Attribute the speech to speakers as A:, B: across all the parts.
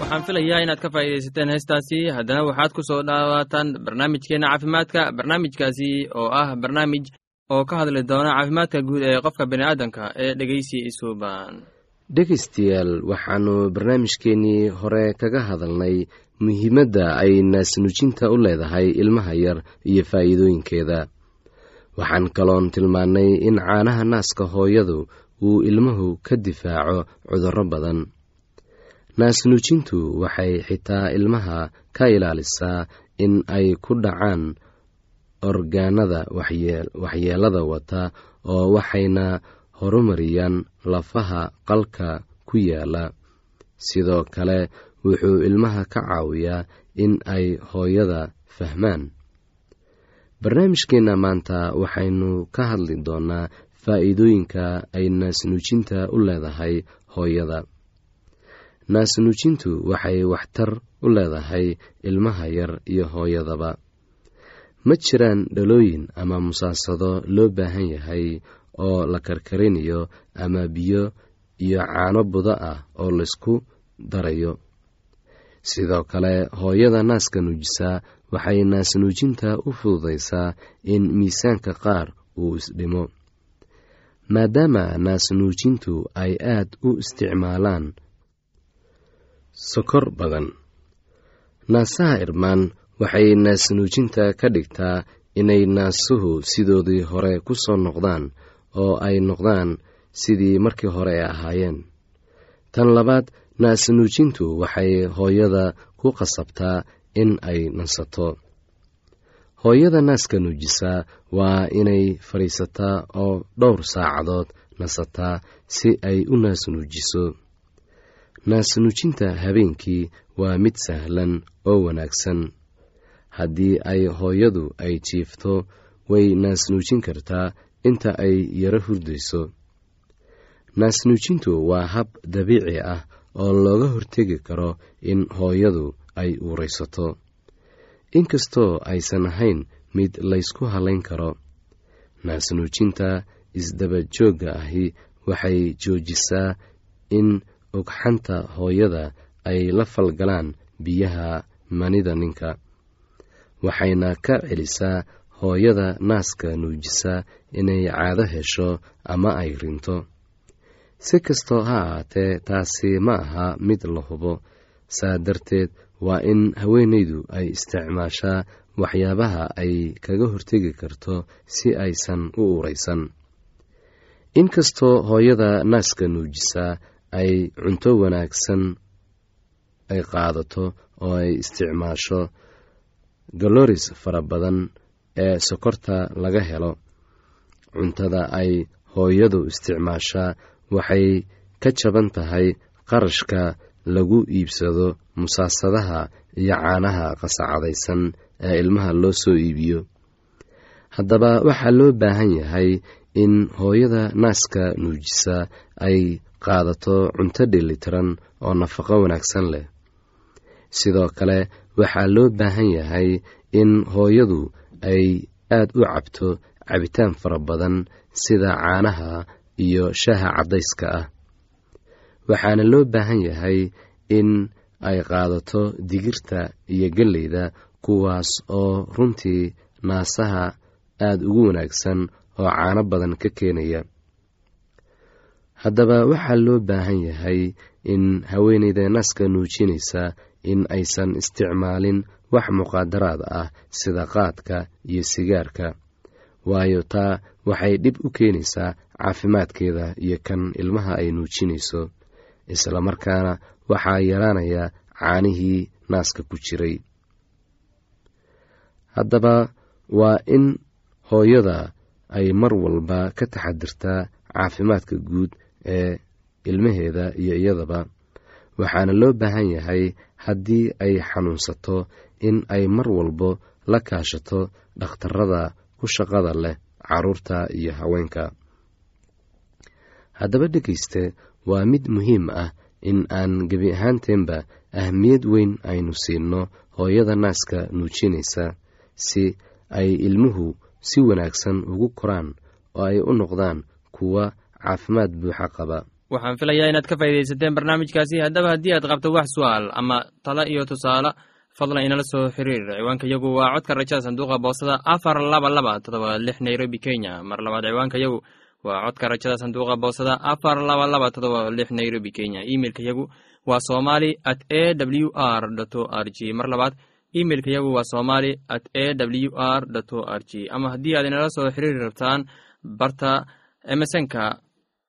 A: waxaan filayaa inaad ka faa'iidaysateen heestaasi. Haddana waxaad ku soo dhawaataan barnaamijkeenna caafimaadka barnaamijkaasi oo ah barnaamij oo ka hadli doona caafimaadka guud ee qofka bini'aadanka ee dhegeysi isuuban
B: dhegaystayaal waxaannu barnaamijkeennii hore kaga hadalnay muhiimadda ay naasnuujinta u leedahay ilmaha yar iyo faa'iidooyinkeeda. Waxaan kaloon tilmaannay in caanaha naaska hooyadu uu ilmuhu ka difaaco cudurro badan naasnuujintu waxay xitaa ilmaha ka ilaalisaa in ay ku dhacaan orgaanada waxyeelada wata oo waxayna horumariyaan lafaha qalka ku yaalla sidoo kale wuxuu ilmaha ka caawiyaa in ay hooyada fahmaan. Barnaamijkeenna maanta waxaynu ka hadli doonaa faa'iidooyinka ay naasnuujinta u leedahay hooyada naasnuujintu waxay waxtar u leedahay ilmaha yar iyo hooyadaba. Ma jiraan dhalooyin ama musaasado loo baahan yahay oo la karkarinayo ama biyo iyo caano budo ah oo laysku darayo. Sidoo kale hooyada naaska nuujisa waxay naasnuujinta u fududaysaa in miisaanka qaar uu isdhimo maadaama naasnuujintu ay aad u isticmaalaan sokor badan. Naasaha irmaan waxay naasnuujinta ka dhigtaa inay naasuhu sidoodii hore ku soo noqdaan oo ay noqdaan sidii markii hore ay ahaayeen. Tan labaad naasnuujintu waxay hooyada ku qasabtaa in ay nasato. Hooyada naaska nuujisa waa inay fadhiisataa oo dhowr saacadood nasataa si ay u naasnuujiso naasnuujinta habeenkii waa mid sahlan oo wanaagsan. Haddii ay hooyadu ay jiifto way naasnuujin kartaa inta ay yaro hurdayso. Naasnuujintu waa hab dabiici ah oo looga hortegi karo in hooyadu ay uuraysato. Inkastoo aysan ahayn mid laysku halayn karo naasnuujinta isdaba joogga ahi waxay joojisaa in ogxanta hooyada ay la falgalaan biyaha manida ninka. Waxayna ka celisaa hooyada naaska nuujisa inay caado hesho ama ay rinto. Si kastoo ha ahaatee taasi ma aha mid la hubo. Saa darteed waa in haweenaydu ay isticmaashaa waxyaabaha ay kaga hortegi karto si aysan u uraysan inkastoo hooyada naaska nuujisaa ay cunto wanaagsan ay qaadato oo ay isticmaasho galoris fara badan ee sokorta laga helo. Cuntada ay hooyadu isticmaashaa waxay ka jaban tahay qarashka lagu iibsado musaasadaha iyo caanaha qasacadaysan ee ilmaha loo soo iibiyo. Haddaba waxaa loo baahan yahay in hooyada naaska nuujisa ay qaadato cunto dhelitiran oo nafaqo wanaagsan leh. Sidoo kale waxaa loo baahan yahay in hooyadu ay aad u cabto cabitaan fara badan sida caanaha iyo shaaha caddayska ah. Waxaana loo baahan yahay in ay qaadato digirta iyo gelleyda kuwaas oo runtii naasaha aada ugu wanaagsan oo caano badan ka keenaya haddaba waxaa loo baahan yahay in haweeneyda naaska nuujinaysa in aysan isticmaalin wax muqaadaraad ah sida qaadka iyo sigaarka. Waayo taa waxay dhib u keenaysaa caafimaadkeeda iyo kan ilmaha ay nuujinayso. Islamarkaana waxaa yaraanaya caanihii naaska ku jiray. Haddaba waa in hooyada ay mar walba ka taxadirtaa caafimaadka guud ee ilmaheeda iyo iyadaba waxaana loo baahan yahay haddii ay xanuunsato in ay mar walbo la kaashato dhakhtarada ku shaqada leh carruurta iyo haweenka. Haddaba dhegayste waa mid muhiim ah in aan gebi ahaanteenba ahmiyad weyn aynu siinno hooyada naaska nuujinaysa si ay ilmuhu si wanaagsan ugu koraan oo ay u noqdaan kuwa caafimaad buuxa qaba
C: waxaan filayaa inaad ka faaidaysateen barnaamijkaasi. Haddaba haddii aad qabto wax su'aal ama talo iyo tusaale fadlan inala soo xiriir ciwaanka yagu waa codka rajada sanduuqa boosada afar laba laba todoba lix nairobi kenya. Mar labaad ciwaanka yagu waa codka rajada sanduuqa boosada afar laba laba todoba lix nairobi kenya. Imeilka yagu waa somali at a w r o r g. Mar labaad
D: imeilka yagu waa somali at a w r o r g. Ama haddii aad inala soo xiriiri rabtaan barta emesonka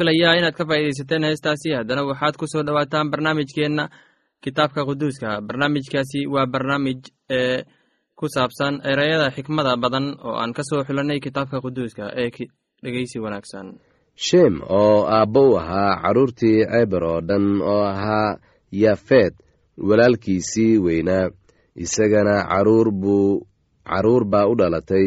D: filayaa inaad ka faa'iidaysateen heestaasi. Haddana waxaad ku soo dhowaataan barnaamijkeenna kitaabka quduuska. Barnaamijkaasi waa barnaamij ee ku saabsan ereyada xikmada badan oo aan ka soo xulanay kitaabka quduuska ee dhegeysi wanaagsan.
B: Sheem oo aabbo u ahaa carruurtii ceber oo dhan oo ahaa yaafeed walaalkiisii weynaa. Isagana carruur buu carruur baa u dhalatay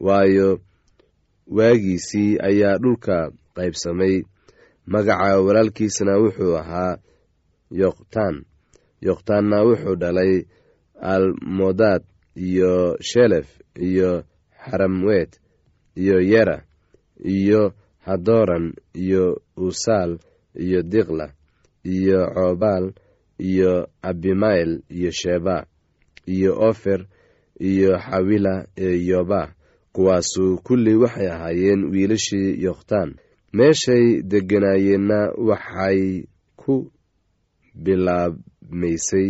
B: waayo waagiisii ayaa dhulka qaybsamay. Magaca walaalkiisna wuxuu ahaa yoqtaan. Yoqtaanna wuxuu dhalay almodaad iyo shelef iyo xaramwet iyo yera iyo hadoran iyo usaal iyo diqla iyo coobaal iyo abimayl iyo sheba iyo ofer iyo xawila ee yoba kuwaasu kulli waxay ahaayeen wiilashii yokhtaan meeshay degganaayeenna waxay ku bilaabmaysay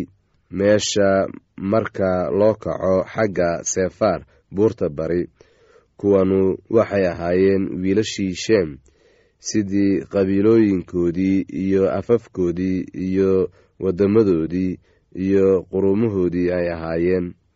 B: meesha marka loo kaco xagga sefaar buurta bari. Kuwanu waxay ahaayeen wiilashii sheem sidii qabiilooyinkoodii iyo afafkoodii iyo waddamadoodii iyo quruumahoodii ay ahaayeen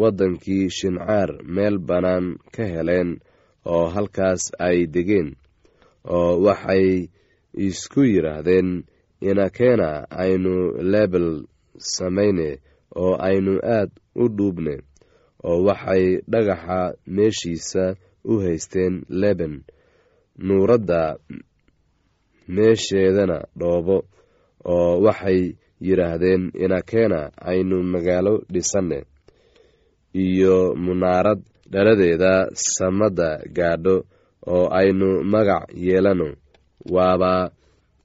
B: waddankii shincaar meel bannaan ka heleen oo halkaas ay degeen oo waxay isku yidhaahdeen inakeena aynu lebel samayne oo aynu aad u dhuubne oo waxay dhagaxa meeshiisa u haysteen leben nuuradda meesheedana dhoobo oo waxay yidhaahdeen inakeena aynu magaalo dhisanne iyo munaarad dhaladeeda samadda gaadho oo aynu magac yeelano. Waaba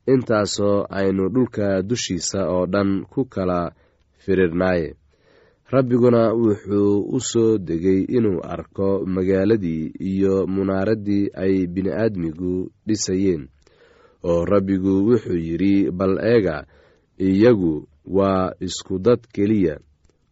B: intaasoo aynu dhulka dushiisa oo dhan ku kala firirnaaye. Rabbiguna wuxuu u soo degay inuu arko magaaladii iyo munaaraddii ay bini'aadmigu dhisayeen oo rabbigu wuxuu yidhi bal eega iyagu waa isku dad keliya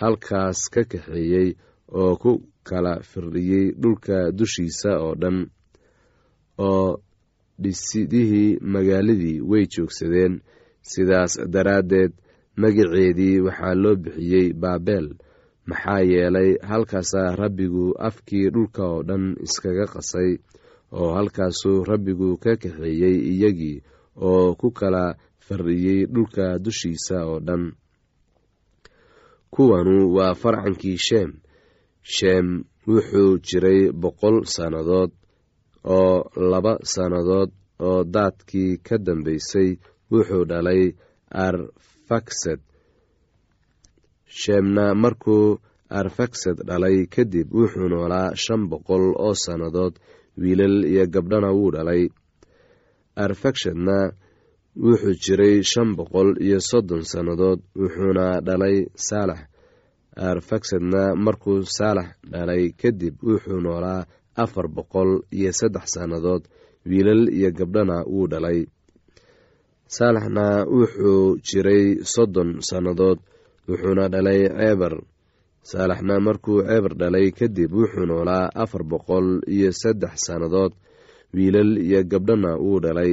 B: halkaas ka kaxeeyey oo ku kala firdhiyey dhulka dushiisa oo dhan oo dhisidihii magaaladii way joogsadeen. Sidaas daraaddeed magaceedii waxaa loo bixiyey baabel maxaa yeelay halkaasaa rabbigu afkii dhulka oo dhan iskaga qasay oo halkaasuu rabbigu ka kaxeeyey iyagii oo ku kala fardhiyey dhulka dushiisa oo dhan kuwanu waa farcankii sheem. Sheem wuxuu jiray boqol sannadood oo laba sannadood oo daadkii ka dambaysay wuxuu dhalay arfaksad sheemna markuu arfaksad dhalay kadib wuxuu noolaa shan boqol oo sannadood wiilal iyo gabdhana wuu dhalay. Arfakshadna wuxuu jiray shan boqol iyo soddon sannadood wuxuuna dhalay saalax. Arfaksadna markuu saalax dhalay kadib wuxuu noolaa afar boqol iyo saddex sannadood. Wiilal iyo gabdhana wuu dhalay. Saalaxna wuxuu jiray soddon sannadood wuxuuna dhalay ceebar saalaxna markuu ceebar dhalay kadib wuxuu noolaa afar boqol iyo saddex sannadood. Wiilal iyo gabdhana wuu dhalay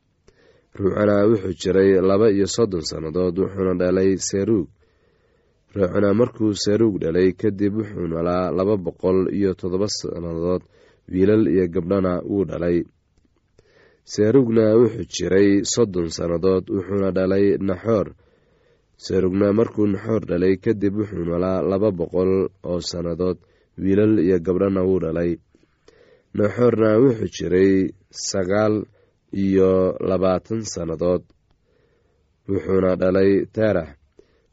B: ruucana wuxuu jiray laba iyo soddon sannadood wuxuuna dhalay seruug. Ruucana markuu seruug dhalay kadib wuxuu noolaa laba boqol iyo toddoba sannadood wiilal iyo gabdhana wuu dhalay. Seruugna wuxuu jiray soddon sannadood wuxuuna dhalay naxoor. Serugna markuu naxoor dhalay kadib wuxuu noolaa laba boqol oo sannadood wiilal iyo gabdhana wuu dhalay. Naxoorna wuxuu jiray sagaal iyo labaatan sannadood. Wuxuuna dhalay teerax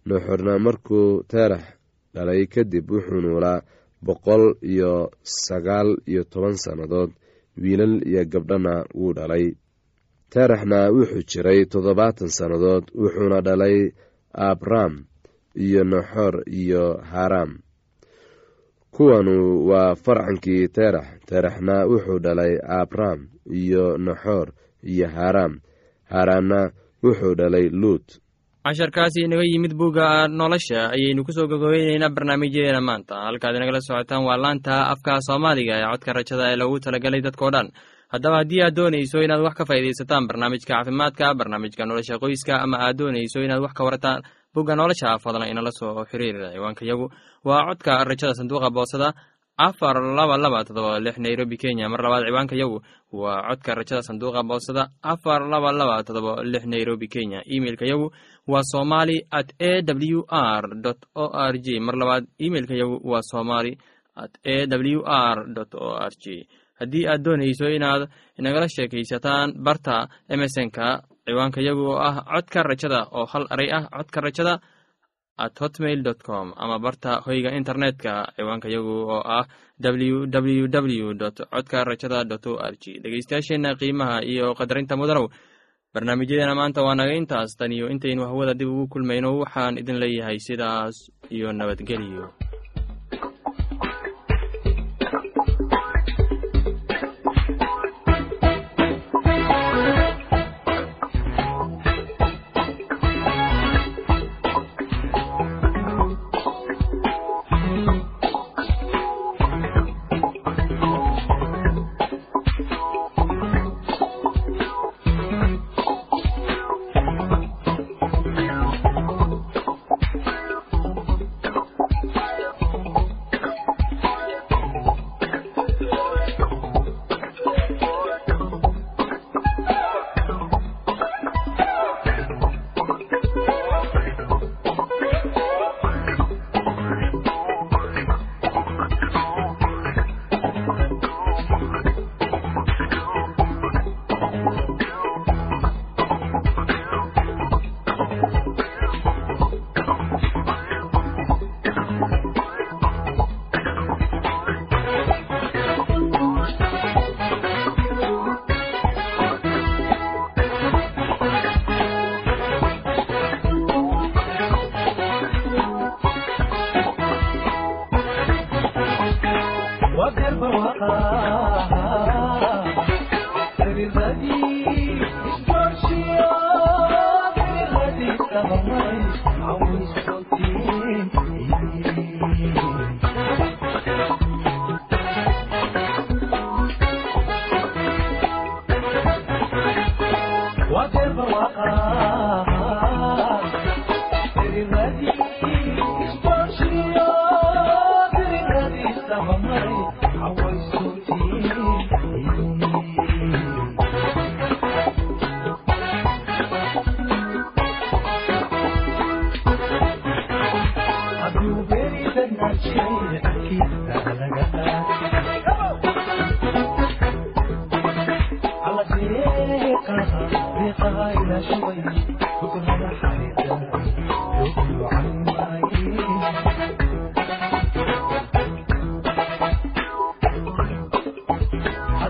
B: naxoorna markuu teerax dhalay kadib wuxuu noolaa boqol iyo sagaal iyo toban sannadood. Wiilal iyo gabdhana wuu dhalay. Teeraxna wuxuu jiray toddobaatan sannadood wuxuuna dhalay abram iyo naxor iyo haram kuwanu waa farcankii teerax teeraxna wuxuu dhalay abram iyo naxor iyo haram. Haranna wuxuu dhalay luut.
C: Casharkaasi inaga yimid bugga nolosha ayaynu ku soo gogobeyneynaa barnaamijyadeena maanta. Halkaad inagala socotaan waa laanta afka soomaaliga ee codka rajada ee loogu talagelay dadkao dhan. Haddaba haddii aad doonayso inaad wax ka faaidaysataan barnaamijka caafimaadka barnaamijka nolosha qoyska ama aad doonayso inaad wax ka warataan bugga nolosha fadlan inala soo xiriir ciwaanka yagu. Waa codka rajada sanduuqa boosada afar laba laba todoba lix nairobi kenya. Mar labaad ciwaanka yagu waa codka rajada sanduuqa boosada. Afar laba laba todoba lix nairobi kenya. Emeilka yagu waa somali at a w r o r j mar labaad emeilka yagu waa somali at a w r o r j haddii aad doonayso inaad inagala sheekaysataan barta emesonka ciwaanka yagu oo ah codka rajada oo hal eray ah codka rajada at hotmail dot com ama barta hoyga internetka ciwaanka yagu oo ah w w w dot codka rajada dot o r g dhegeystayaasheenna qiimaha iyo qadarinta mudanow barnaamijyadeena maanta waa naga intaas. Tan iyo intaynu hawada dib ugu kulmayno waxaan idin leeyahay sidaas iyo nabadgelyo Tava mais mal, estou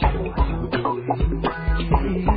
E: Thank you.